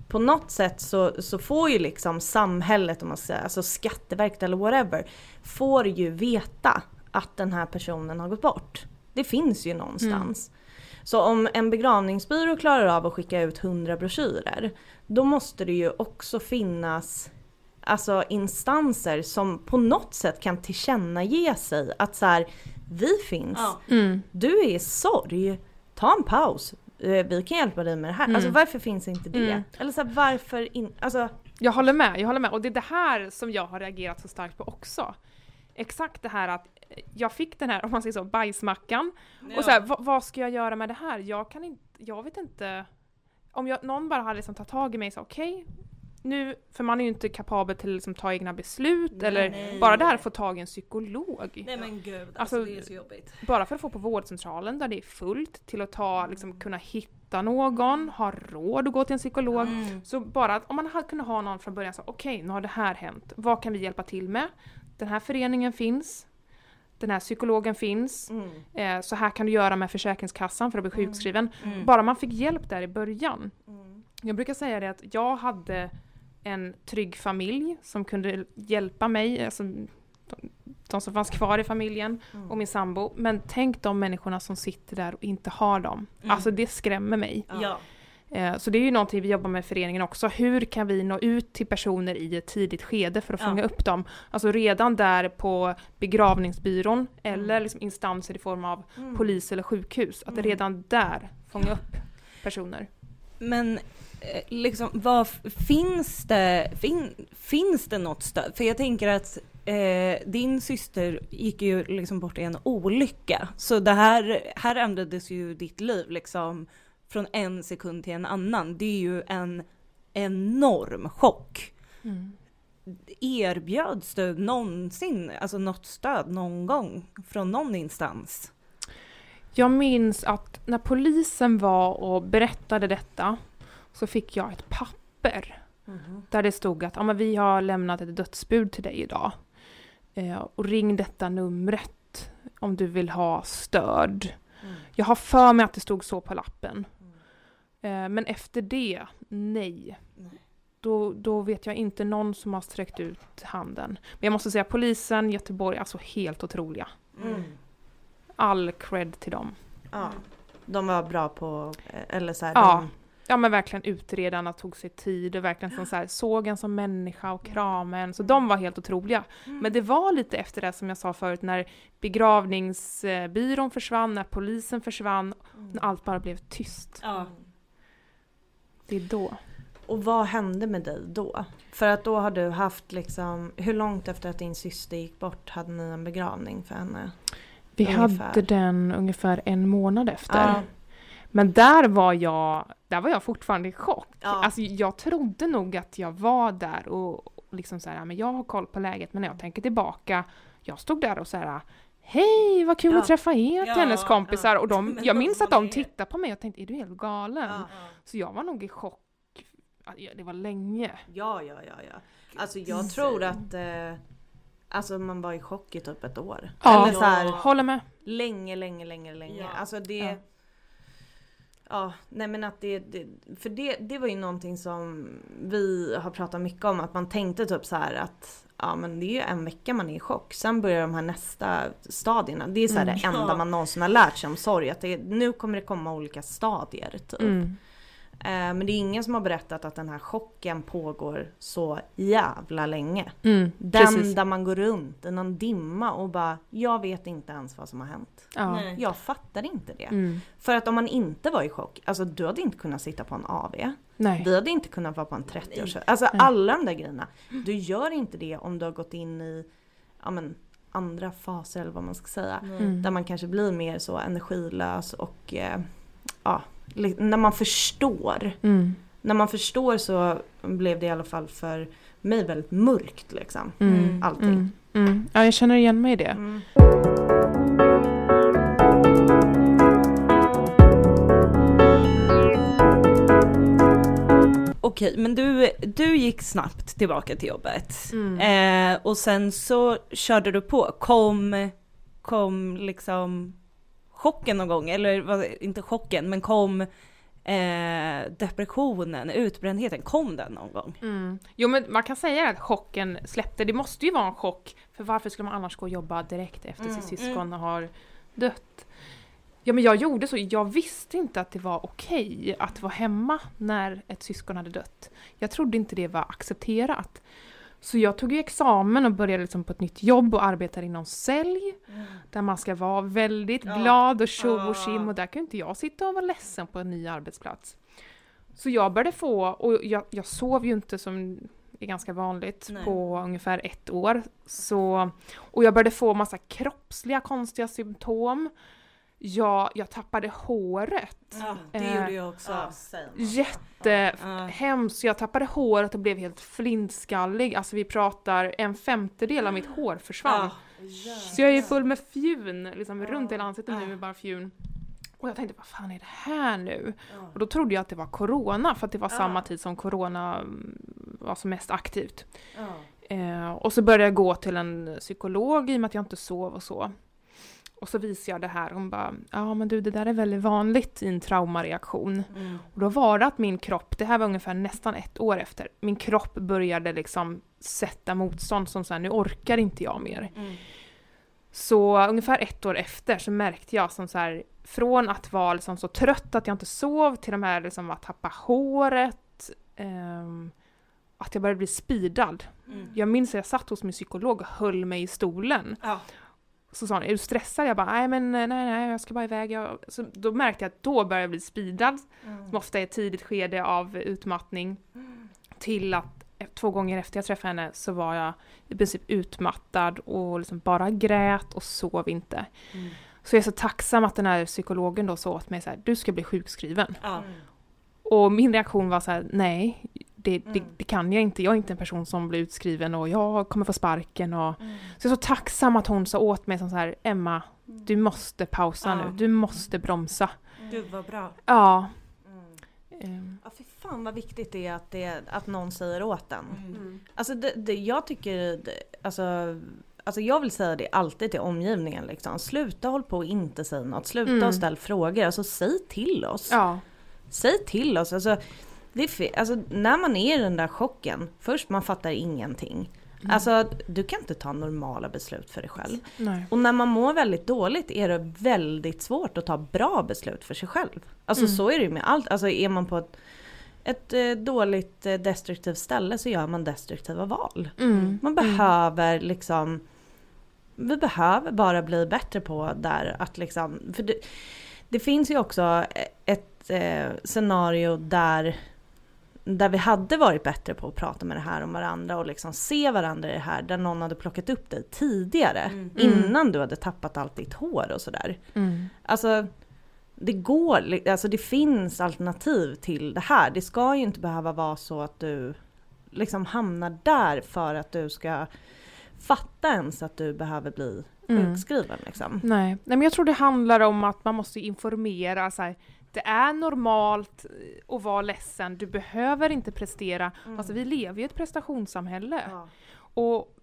på något sätt så, så får ju liksom samhället, om man säga, alltså Skatteverket eller whatever, får ju veta att den här personen har gått bort. Det finns ju någonstans. Så om en begravningsbyrå klarar av att skicka ut 100 broschyrer, då måste det ju också finnas alltså instanser som på något sätt kan tillkännage sig att så här, vi finns, Ja. Mm. du är i sorg, ta en paus, vi kan hjälpa dig med det här. Mm. Alltså varför finns inte det? Mm. Eller så här, varför in, alltså Jag håller med, jag håller med. Och det är det här som jag har reagerat så starkt på också. exakt det här att jag fick den här, om man säger så, bajsmackan. Och så här, "Va- vad ska jag göra med det här? Jag kan inte, jag vet inte. Om jag, någon bara hade liksom tagit tag i mig och okej, nu, för man är ju inte kapabel till att liksom ta egna beslut eller nej. bara att få tag i en psykolog. Nej men gud, alltså, Alltså, det är så jobbigt. Bara för att få på vårdcentralen där det är fullt till att ta, liksom kunna hitta någon, ha råd att gå till en psykolog. Mm. Så bara att om man hade kunnat ha någon från början så okej, nu har det här hänt. Vad kan vi hjälpa till med? Den här föreningen finns. Den här psykologen finns. Mm. Eh, så här kan du göra med Försäkringskassan för att bli sjukskriven. Mm. Bara man fick hjälp där i början. Mm. Jag brukar säga det att jag hade en trygg familj som kunde hjälpa mig, alltså de, de som fanns kvar i familjen Mm. och min sambo. Men tänk de människorna som sitter där och inte har dem. Mm. Alltså det skrämmer mig. Ja. Eh, Så det är ju någonting vi jobbar med i föreningen också. Hur kan vi nå ut till personer i ett tidigt skede för att Ja. fånga upp dem? Alltså redan där på begravningsbyrån eller Mm. liksom instanser i form av Mm. polis eller sjukhus. Att Mm. redan där fånga upp personer. Men liksom, vad finns det, fin, finns det något stöd? För jag tänker att eh, din syster gick ju liksom bort i en olycka. Så det här, här ändrades ju ditt liv liksom från en sekund till en annan. Det är ju en enorm chock. Erbjöds du någonsin, alltså något stöd någon gång från någon instans? Jag minns att när polisen var och berättade detta så fick jag ett papper Mhm. där det stod att ja, men vi har lämnat ett dödsbud till dig idag. Eh, och ring detta numret om du vill ha stöd. Mm. Jag har för mig att det stod så på lappen. Eh, men efter det, nej. Nej. Då, då vet jag inte någon som har sträckt ut handen. Men jag måste säga polisen, Göteborg, alltså helt otroliga. Mm. All cred till dem. Ja. De var bra på, eller så här, Ja. de, Ja men verkligen utredarna tog sig tid och verkligen som så här, såg en som människa och kramade en. Så de var helt otroliga. Men det var lite efter det som jag sa förut när begravningsbyrån försvann, när polisen försvann, när allt bara blev tyst. Ja. Det är då. Och vad hände med dig då? För att då har du haft liksom, hur långt efter att din syster gick bort hade ni en begravning för henne? Vi Ungefär. hade den ungefär en månad efter. Ja. Men där var jag, där var jag fortfarande i chock. Ja. Alltså jag trodde nog att jag var där och liksom så här, men jag har koll på läget. Men när jag tänker tillbaka, jag stod där och så här, hej vad kul Ja. att träffa er Ja, hennes kompisar. ja. Och de, jag minns att de tittade på mig och tänkte, är du helt galen? Ja. Så jag var nog i chock. Ja, Det var länge. Ja, ja, ja, ja. Alltså jag tror att eh, alltså man var i chock i typ ett år. Ja. Eller så här, Håller med. länge, länge, länge, länge. Ja. Alltså det... Ja. Nej men att det, det för det, det var ju någonting som vi har pratat mycket om, att man tänkte typ så här att ja men det är ju en vecka man är i chock, sen börjar de här nästa stadierna. Det är så här Mm. det enda Ja. man någonsin har lärt sig om sorg, att det, nu kommer det komma olika stadier typ. Mm. Eh, men det är ingen som har berättat att den här chocken pågår så jävla länge. Mm. Den Precis. där man går runt i någon dimma och bara, jag vet inte ens vad som har hänt. Ja. Nej. Jag fattar inte det. Mm. För att om man inte var i chock, alltså du hade inte kunnat sitta på en AV. Nej. Vi hade inte kunnat vara på en 30-års... Alltså Nej. alla de där grejerna. Du gör inte det om du har gått in i, ja men andra faser eller vad man ska säga. Mm. Där man kanske blir mer så energilös och eh, ja, när man förstår. Mm. När man förstår så blev det i alla fall för mig väldigt mörkt liksom. Mm. Allting. Mm. Mm. Ja, jag känner igen mig i det. Mm. Okej, men du, du gick snabbt tillbaka till jobbet. Mm. Eh, och sen så körde du på. Kom, kom liksom chocken någon gång, eller inte chocken, men kom eh, depressionen, utbrändheten, kom den någon gång? Mm. Jo men man kan säga att chocken släppte, det måste ju vara en chock. För varför skulle man annars gå och jobba direkt efter Mm, sitt syskon har dött? Ja men jag gjorde så, jag visste inte att det var okej att vara hemma när ett syskon hade dött. Jag trodde inte det var accepterat. Så jag tog ju examen och började liksom på ett nytt jobb och arbetade inom sälj. Där man ska vara väldigt Ja. glad och tjo och tjim och där kan inte jag sitta och vara ledsen på en ny arbetsplats. Så jag började få, och jag, jag sov ju inte som är ganska vanligt Nej. på ungefär ett år. Så, och jag började få massa kroppsliga konstiga symptom. Jag, jag tappade håret. Ja, det Eh, gjorde jag också. Jättehemskt. Jag tappade håret och blev helt flintskallig. Alltså vi pratar en femtedel av mitt hår försvann. Så jag är full med fjun, liksom runt hela ansiktet nu med bara fjun. Och jag tänkte, vad fan är det här nu? Och då trodde jag att det var corona, för att det var samma tid som corona mm, var som mest aktivt. Eh, och så började jag gå till en psykolog i och med att jag inte sov och så. Och så visade jag det här, hon bara, ja men du det där är väldigt vanligt i en traumareaktion. Mm. Och då var det att min kropp, det här var ungefär nästan ett år efter, min kropp började liksom sätta motstånd som såhär, nu orkar inte jag mer. Mm. Så ungefär ett år efter så märkte jag som så här, från att vara liksom så trött att jag inte sov till de här liksom att tappa håret, ehm, att jag började bli speedad. Mm. Jag minns att jag satt hos min psykolog och höll mig i stolen. Ja. Så sa hon, är du stressad? Jag bara, nej men nej nej, jag ska bara iväg. Jag... Så då märkte jag att då började jag bli speedad, Mm. som ofta är ett tidigt skede av utmattning, till att eh, två gånger efter jag träffade henne så var jag i princip utmattad och liksom bara grät och sov inte. Mm. Så jag är så tacksam att den här psykologen då sa åt mig så här, du ska bli sjukskriven. Och min reaktion var så här, nej, det, det, Mm. det kan jag inte. Jag är inte en person som blir utskriven och jag kommer få sparken och Mm. så jag är så tacksam att hon sa åt mig som så här, Emma, du måste pausa Ja. nu, du måste bromsa. Gud vad bra. Ja. Mm. ehm, Ja, fy fan vad viktigt det är att, det, att någon säger åt en. Mm. Alltså det, det, jag tycker, det, alltså, alltså jag vill säga det alltid till omgivningen liksom. Sluta håll på och inte säga något. Sluta Mm. och ställ frågor. Alltså säg till oss. Ja. Säg till oss. Alltså, det alltså, när man är i den där chocken, först man fattar ingenting. Mm. Alltså du kan inte ta normala beslut för dig själv. Nej. Och när man mår väldigt dåligt är det väldigt svårt att ta bra beslut för sig själv. Alltså Mm. så är det ju med allt. Alltså är man på ett, ett eh, dåligt eh, destruktivt ställe så gör man destruktiva val. Mm. Man behöver liksom Vi behöver bara bli bättre på där att liksom För det, det finns ju också ett eh, scenario där där vi hade varit bättre på att prata med det här om varandra och liksom se varandra i det här där någon hade plockat upp dig tidigare Mm. innan du hade tappat allt ditt hår och sådär. Mm. Alltså det går, alltså det finns alternativ till det här. Det ska ju inte behöva vara så att du liksom hamnar där för att du ska fatta ens att du behöver bli Mm. sjukskriven liksom. Nej. Nej, men jag tror det handlar om att man måste informera så här, det är normalt eh, att vara ledsen, du behöver inte prestera. Alltså vi lever ju i ett prestationssamhälle. Ja. Och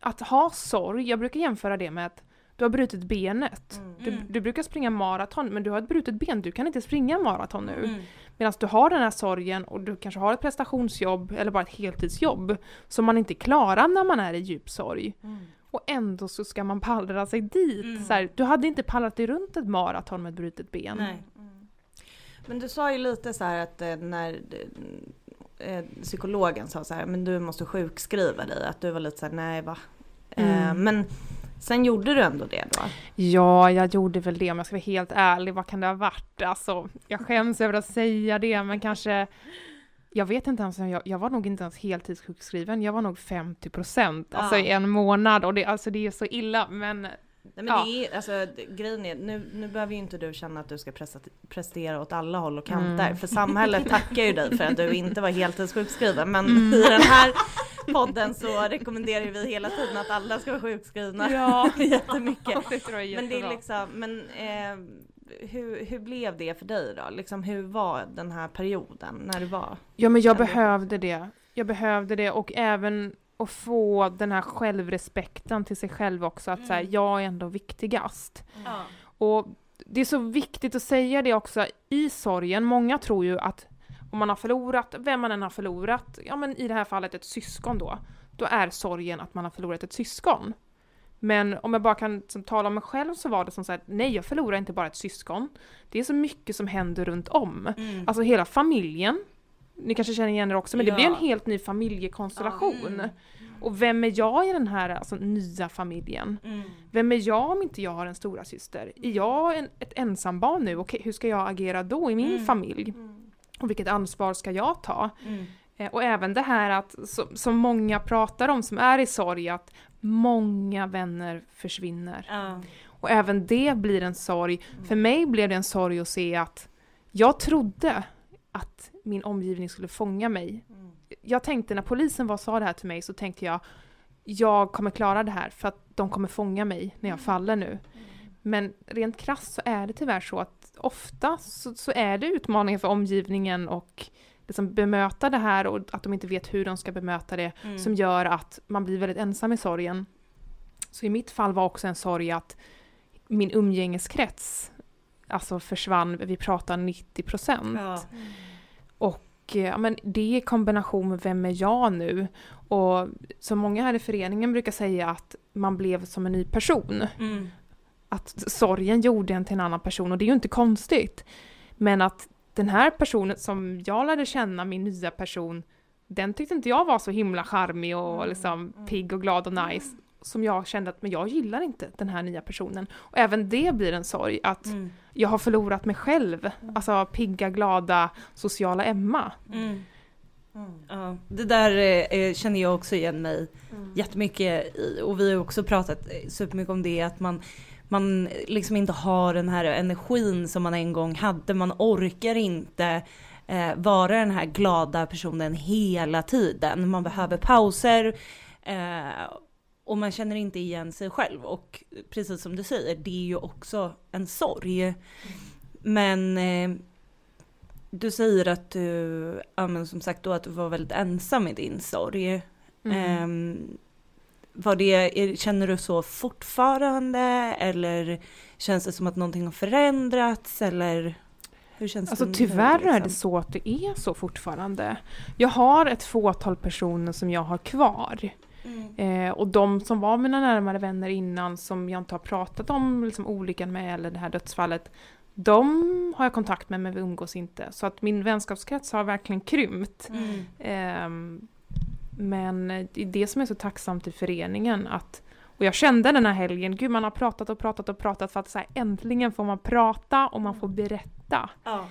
att ha sorg, jag brukar jämföra det med att du har brutit benet. Mm. Du, Mm. du brukar springa maraton, men du har ett brutet ben, du kan inte springa maraton nu. Mm. Medan du har den här sorgen och du kanske har ett prestationsjobb eller bara ett heltidsjobb som man inte klarar när man är i djup sorg. Mm. Och ändå så ska man pallra sig dit. Mm. Så här, du hade inte pallat dig runt ett maraton med ett brutet ben. Nej. Men du sa ju lite så här att eh, när eh, psykologen sa så här, men du måste sjukskriva dig, att du var lite så här, nej va? Eh, Mm. men sen gjorde du ändå det då? Ja, jag gjorde väl det om jag ska vara helt ärlig. Vad kan det ha varit? Alltså, jag skäms över att säga det, men kanske... Jag vet inte ens, jag, jag var nog inte ens heltidssjukskriven. Jag var nog 50 procent, alltså Ja. i en månad. Och det, alltså, det är så illa, men Nej men Ja. det är, alltså grejen är, nu, nu behöver ju inte du känna att du ska pressa, prestera åt alla håll och kanter. Mm. För samhället tackar ju dig för att du inte var heltidssjukskriven. Men Mm. i den här podden så rekommenderar vi hela tiden att alla ska vara sjukskrivna. ja, Jättemycket. det Men det är liksom, men eh, hur, hur blev det för dig då? Liksom hur var den här perioden när du var? Ja, men jag behövde det. Jag behövde det och även att få den här självrespekten till sig själv också, att så här, Mm. jag är ändå viktigast. Ja. Och det är så viktigt att säga det också i sorgen. Många tror ju att om man har förlorat, vem man än har förlorat, ja men i det här fallet ett syskon då, då är sorgen att man har förlorat ett syskon. Men om jag bara kan liksom, tala om mig själv så var det som så här, nej jag förlorar inte bara ett syskon. Det är så mycket som händer runt om. Mm. Alltså hela familjen, ni kanske känner igen det också, men Ja. det blir en helt ny familjekonstellation. Mm. Och vem är jag i den här alltså, nya familjen? Mm. Vem är jag om inte jag har en stora syster? Är jag en, ett ensambarn nu? Okej, hur ska jag agera då i min Mm. familj? Och vilket ansvar ska jag ta? Mm. Eh, och även det här att, som, som många pratar om som är i sorg, att många vänner försvinner. Och även det blir en sorg. För mig blev det en sorg att se att jag trodde att min omgivning skulle fånga mig. Jag tänkte när polisen var sa det här till mig så tänkte jag jag kommer klara det här för att de kommer fånga mig när jag faller nu. Men rent krasst så är det tyvärr så att ofta så, så är det utmaningar för omgivningen och liksom bemöta det här och att de inte vet hur de ska bemöta det Mm. som gör att man blir väldigt ensam i sorgen. Så i mitt fall var också en sorg att min umgängeskrets alltså försvann, vi pratar 90 procent. Ja. Och eh, ja, men det i kombination med vem är jag nu? Och som många här i föreningen brukar säga att man blev som en ny person. Mm. Att sorgen gjorde en till en annan person och det är ju inte konstigt. Men att den här personen som jag lärde känna, min nya person, den tyckte inte jag var så himla charmig och liksom pigg och glad och nice. Som jag kände att men jag gillar inte den här nya personen. Och även det blir en sorg, att Mm. jag har förlorat mig själv. Alltså pigga, glada, sociala Emma. Mm. Ja, det där eh, känner jag också igen mig jättemycket i och vi har också pratat eh, supermycket om det att man man liksom inte har den här energin som man en gång hade. Man orkar inte eh, vara den här glada personen hela tiden. Man behöver pauser eh, och man känner inte igen sig själv. Och precis som du säger, det är ju också en sorg. Men eh, du säger att du, ja men som sagt då att du var väldigt ensam i din sorg. Mm. Ehm, var det, känner du så fortfarande eller känns det som att någonting har förändrats eller hur känns Alltså det tyvärr är det liksom? så att det är så fortfarande. Jag har ett fåtal personer som jag har kvar. Mm. Eh, och de som var mina närmare vänner innan som jag inte har pratat om liksom, olyckan med eller det här dödsfallet. De har jag kontakt med men vi umgås inte. Så att min vänskapskrets har verkligen krympt. Mm. Ehm, men det är det som är så tacksamt i föreningen att och jag kände den här helgen, gud man har pratat och pratat och pratat för att så här, äntligen får man prata och man får berätta. Ja.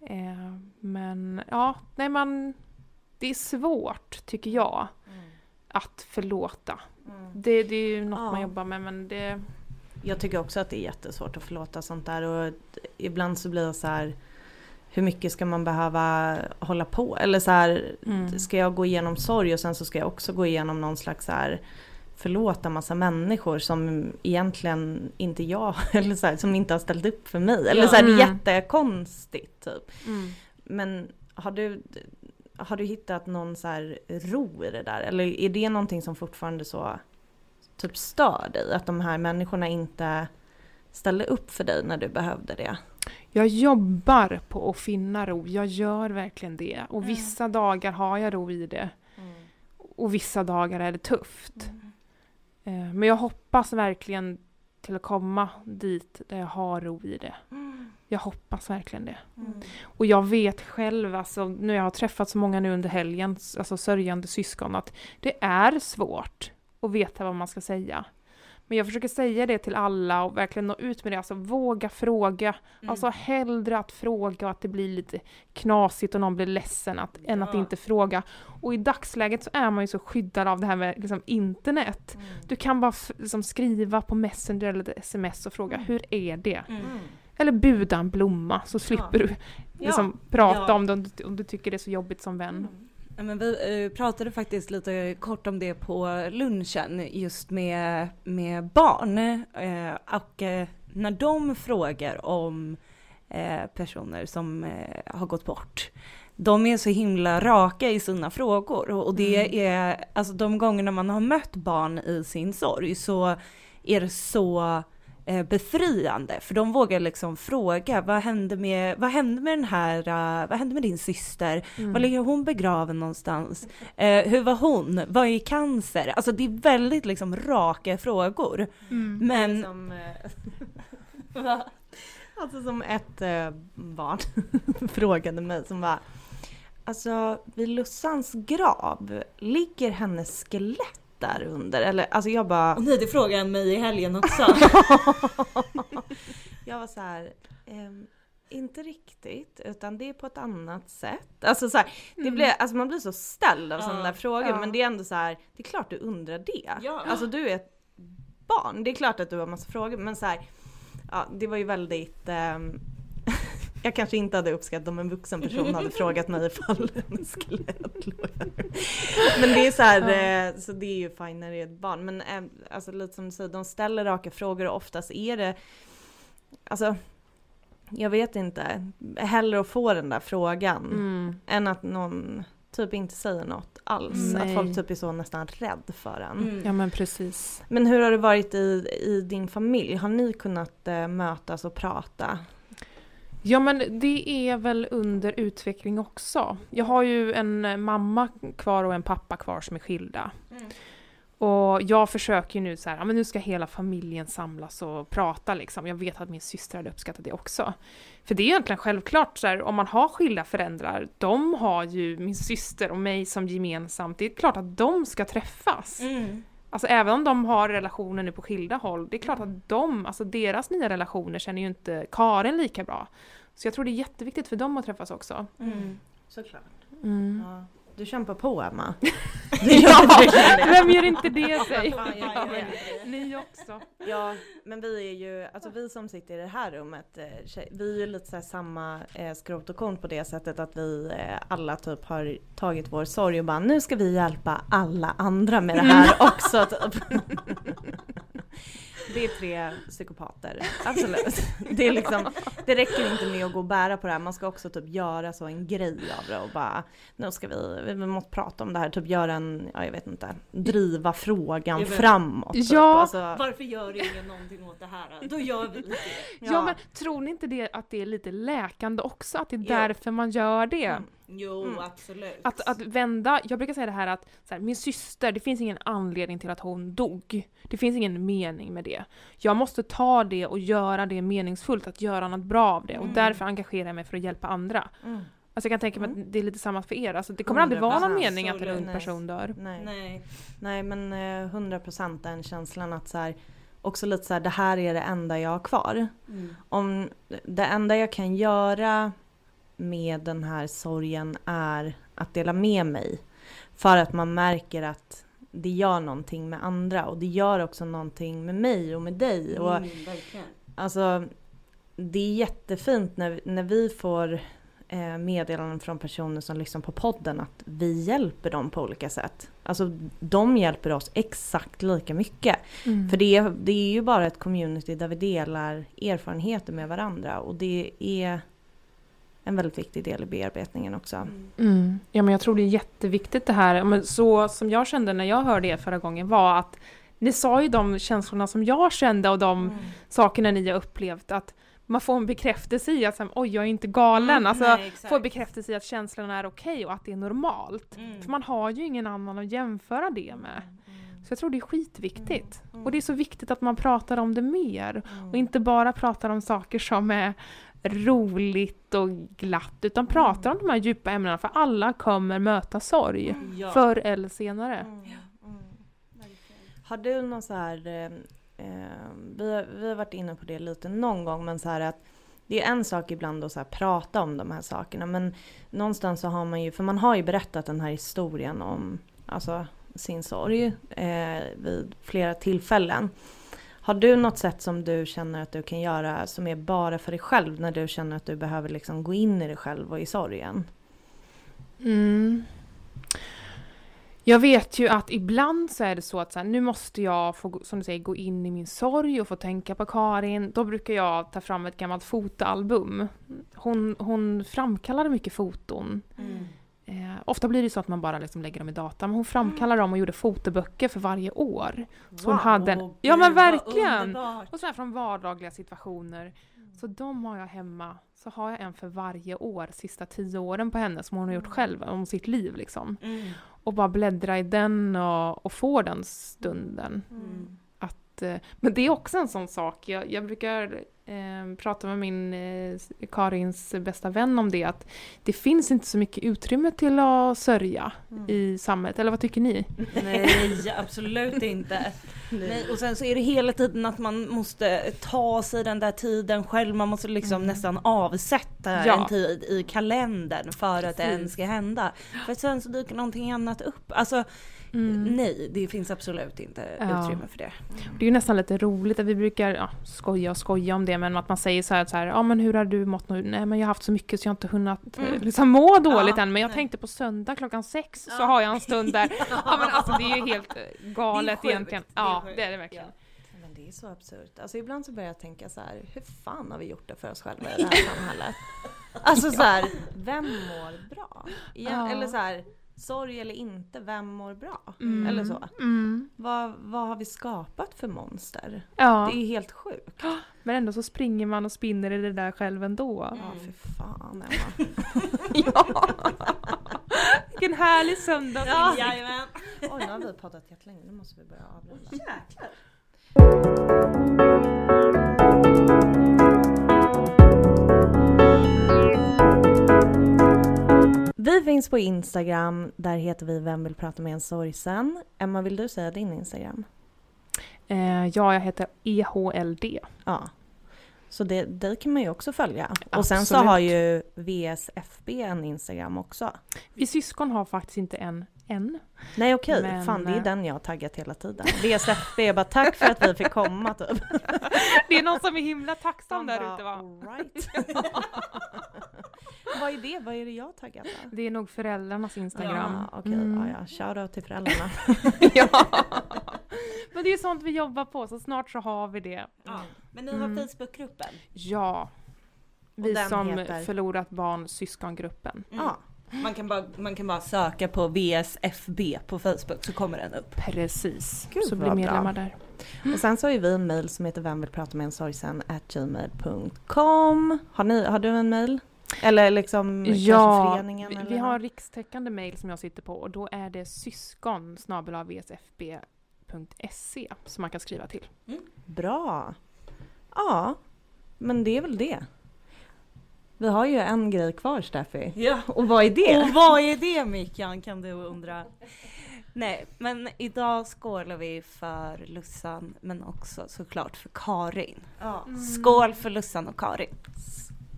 Eh, men ja, nej man... Det är svårt, tycker jag, att förlåta. Det, det är ju något Ja. man jobbar med, men det... Jag tycker också att det är jättesvårt att förlåta sånt där och ibland så blir jag så här hur mycket ska man behöva hålla på? Eller så här, Mm. ska jag gå igenom sorg och sen så ska jag också gå igenom någon slags så här förlåta massa människor som egentligen inte jag, eller så här, som inte har ställt upp för mig. Eller Ja. så här, det är Mm. jättekonstigt typ. Mm. Men har du, har du hittat någon så här ro i det där? Eller är det någonting som fortfarande så typ stör dig? Att de här människorna inte ställde upp för dig när du behövde det? Jag jobbar på att finna ro, jag gör verkligen det. Och Mm. vissa dagar har jag ro i det. Och vissa dagar är det tufft. Eh, Men jag hoppas verkligen till att komma dit där jag har ro i det. Jag hoppas verkligen det. Och jag vet själv, alltså, när jag har träffat så många nu under helgen, alltså sörjande syskon, att det är svårt att veta vad man ska säga. Men jag försöker säga det till alla och verkligen nå ut med det, alltså våga fråga. Mm. Alltså hellre att fråga och att det blir lite knasigt och någon blir ledsen att, än att Ja. inte fråga. Och i dagsläget så är man ju så skyddad av det här med liksom, internet. Du kan bara liksom, skriva på Messenger eller sms och fråga hur är det? Mm. Eller buda en blomma så slipper du liksom prata Ja. om det om du, om du tycker det är så jobbigt som vän. Ja, men vi eh, pratade faktiskt lite kort om det på lunchen just med, med barn. Eh, och eh, när de frågar om eh, personer som eh, har gått bort. De är så himla raka i sina frågor och det är, alltså de gångerna man har mött barn i sin sorg så är det så befriande för de vågar liksom fråga vad hände med, vad hände med den här, eh, vad hände med din syster? Mm. Var ligger hon begraven någonstans? Eh, hur var hon? Vad är cancer? Alltså det är väldigt liksom raka frågor. Mm. Men... Som, eh, alltså som ett eh, barn frågade mig som var Alltså vid Lussans grav, ligger hennes skelett där under? Eller alltså jag bara Och nej, det frågade han mig i helgen också. Jag var så här, ehm, Inte riktigt, utan det är på ett annat sätt. Alltså, så här, det Mm. blir, alltså man blir så ställd av Ja, sådana där frågor, ja. men det är ändå så här, det är klart du undrar det. Ja. Alltså du är ett barn, det är klart att du har massa frågor, men så här, ja, det var ju väldigt ehm, jag kanske inte hade uppskattat om en vuxen person hade frågat mig ifall låg här. Men det är så här, eh, så det är ju fine när det är ett barn. Men eh, alltså lite som du säger, de ställer raka frågor och oftast är det, alltså jag vet inte, hellre att få den där frågan Mm. än att någon typ inte säger något alls. Nej. Att folk typ är så nästan rädd för en. Mm. Ja men precis. Men hur har det varit i, i din familj? Har ni kunnat eh, mötas och prata? Ja men det är väl under utveckling också. Jag har ju en mamma kvar och en pappa kvar som är skilda. Mm. Och jag försöker ju nu så här, ja men nu ska hela familjen samlas och prata liksom. Jag vet att min syster hade uppskattat det också. För det är egentligen självklart så här, om man har skilda föräldrar, de har ju min syster och mig som gemensamt, det är klart att de ska träffas. Mm. Alltså även om de har relationer nu på skilda håll, det är klart att de, alltså deras nya relationer känner ju inte Karin lika bra. Så jag tror det är jätteviktigt för dem att träffas också. Mm. Såklart. Mm. Ja. Du kämpar på Emma. Ja, vem gör inte det jag Ja, Ni också. Ja, men vi är ju, alltså vi som sitter i det här rummet, eh, vi är ju lite så här samma eh, skrot och korn på det sättet att vi eh, alla typ har tagit vår sorg och bara nu ska vi hjälpa alla andra med det här också. Typ. Det är tre psykopater, absolut. Det, är liksom, det räcker inte med att gå och bära på det här, man ska också typ göra så en grej av det och bara nu ska vi, vi måste prata om det här, typ göra en, ja jag vet inte, driva frågan vet. framåt. Typ. Ja. Alltså, Varför gör ingen någonting åt det här? Då gör vi det. Ja. men tror ni inte det att det är lite läkande också? Att det är Jo. därför man gör det? Mm. Jo, Mm. absolut. Att, att vända, jag brukar säga det här att så här, min syster, det finns ingen anledning till att hon dog. Det finns ingen mening med det. Jag måste ta det och göra det meningsfullt, att göra något bra av det. Och Mm. därför engagerar jag mig för att hjälpa andra. mm. Alltså jag kan tänka mig Mm. att det är lite samma för er. Alltså det kommer aldrig vara någon 100%, mening att en ung person dör. Nej. Nej. Nej men eh, 100% den känslan att så här, också lite så här, det här är det enda jag har kvar. Mm. Om det enda jag kan göra med den här sorgen är att dela med mig. För att man märker att det gör någonting med andra och det gör också någonting med mig och med dig. Och Mm, verkligen. Alltså, det är jättefint när, när vi får eh, meddelanden från personer som lyssnar på podden att vi hjälper dem på olika sätt. Alltså de hjälper oss exakt lika mycket. Mm. För det, är- det är ju bara ett community där vi delar erfarenheter med varandra och det är en väldigt viktig del i bearbetningen också. Mm. Mm. Ja, men jag tror det är jätteviktigt det här. Men så som jag kände när jag hörde er förra gången var att ni sa ju de känslorna som jag kände och de Mm. sakerna ni har upplevt. Att man får en bekräftelse i att oj, jag är inte galen. Mm, alltså, nej, får bekräftelse i att känslorna är okej och att det är normalt. Mm. För man har ju ingen annan att jämföra det med. Så jag tror det är skitviktigt. Mm. Och det är så viktigt att man pratar om det mer. Mm. Och inte bara pratar om saker som är roligt och glatt, utan pratar om de här djupa ämnena, för alla kommer möta sorg. Ja. Förr eller senare. Mm, mm. Har du någon så här, eh, eh, vi, har, vi har varit inne på det lite någon gång, men så här att det är en sak ibland att så här prata om de här sakerna, men någonstans så har man ju, för man har ju berättat den här historien om alltså, sin sorg eh, vid flera tillfällen. Har du något sätt som du känner att du kan göra som är bara för dig själv när du känner att du behöver liksom gå in i dig själv och i sorgen? Mm. Jag vet ju att ibland så är det så att så här, nu måste jag få, som du säger, gå in i min sorg och få tänka på Karin. Då brukar jag ta fram ett gammalt fotoalbum. Hon, hon framkallade mycket foton. Mm. Ofta blir det så att man bara liksom lägger dem i data, men hon framkallade dem och gjorde fotoböcker för varje år. Så hon hade en- Ja, men verkligen. Och så här från vardagliga situationer. Så de har jag hemma. Så har jag en för varje år, sista tio åren på henne, som hon har gjort själv, om sitt liv liksom. Mm. Och bara bläddra i den och, och få den stunden. Mm. Att, eh, men det är också en sån sak, jag, jag brukar eh, prata med min eh, Karins bästa vän om det, att det finns inte så mycket utrymme till att sörja Mm. i samhället, eller vad tycker ni? Nej, absolut inte. Nej, och sen så är det hela tiden att man måste ta sig den där tiden själv, man måste liksom Mm. nästan avsätta Ja. en tid i kalendern för att det ens ska hända. För sen så dyker någonting annat upp. Alltså Mm. nej, det finns absolut inte Ja. utrymme för det. Det är ju nästan lite roligt att vi brukar ja, skoja och skoja om det, men att man säger så här, så här ja men hur har du mått nu? Nej men jag har haft så mycket så jag har inte hunnit Mm. eh, liksom må dåligt Ja, än, men jag nej. tänkte på söndag klockan sex så har jag en stund där. Ja men alltså det är ju helt eh, galet egentligen. Det är Ja, sjukt. det är det verkligen. Men det är så absurt. Alltså ibland så börjar jag tänka så här, hur fan har vi gjort det för oss själva i det här samhället? Alltså så här, vem mår bra? Igen. Eller så här, sorg eller inte, vem mår bra? Mm. Eller så. Mm. Vad, vad har vi skapat för monster? Ja, Det är helt sjukt. men ändå så springer man och spinner i det där själv ändå. Ja, för fan Emma. Ja! Vilken härlig söndag! Jajamän. Oj, nu har vi poddat jättelänge, nu måste vi börja avrunda. Jäklar. På Instagram, där heter vi Vem vill prata med en sorgsen? Emma, vill du säga din Instagram? Eh, ja, jag heter EHLD. Ja. Så det, dig kan man ju också följa. Och sen så Absolut. har ju VSFB en Instagram också. Vi syskon har faktiskt inte en än. Nej okej, Men, fan det är eh, den jag har taggat hela tiden. VSFB, bara tack för att vi fick komma typ. Det är någon som är himla tacksam där ute va? "All right." Vad är det? Vad är det jag har taggat då? Det är nog föräldrarnas Instagram. Ja, okej, Mm. ja, ja. Shoutout till föräldrarna. ja. Men det är ju sånt vi jobbar på, så snart så har vi det. Ja. Men ni har Mm. Facebookgruppen? Ja. Vi den som heter? förlorat barn, syskongruppen. Mm. Ja. Man, kan bara, man kan bara söka på VSFB på Facebook så kommer den upp. Precis. Gud, så bli vad bra. medlemmar där. Och sen så har ju vi en mail som heter vem vill prata med en sorgsen at gmail.com. Har, ni, har du en mail? Eller liksom Ja, föreningen? vi, eller vi har rikstäckande mail som jag sitter på och då är det syskon vsfb.se som man kan skriva till. Bra. Ja, men det är väl det. Vi har ju en grej kvar Steffi. Ja. Och vad är det? Och vad är det Mikael kan du undra? Nej, men idag skålar vi för Lussan men också såklart för Karin. Ja. Skål för Lussan och Karin.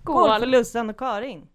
Skål för Lussan och Karin!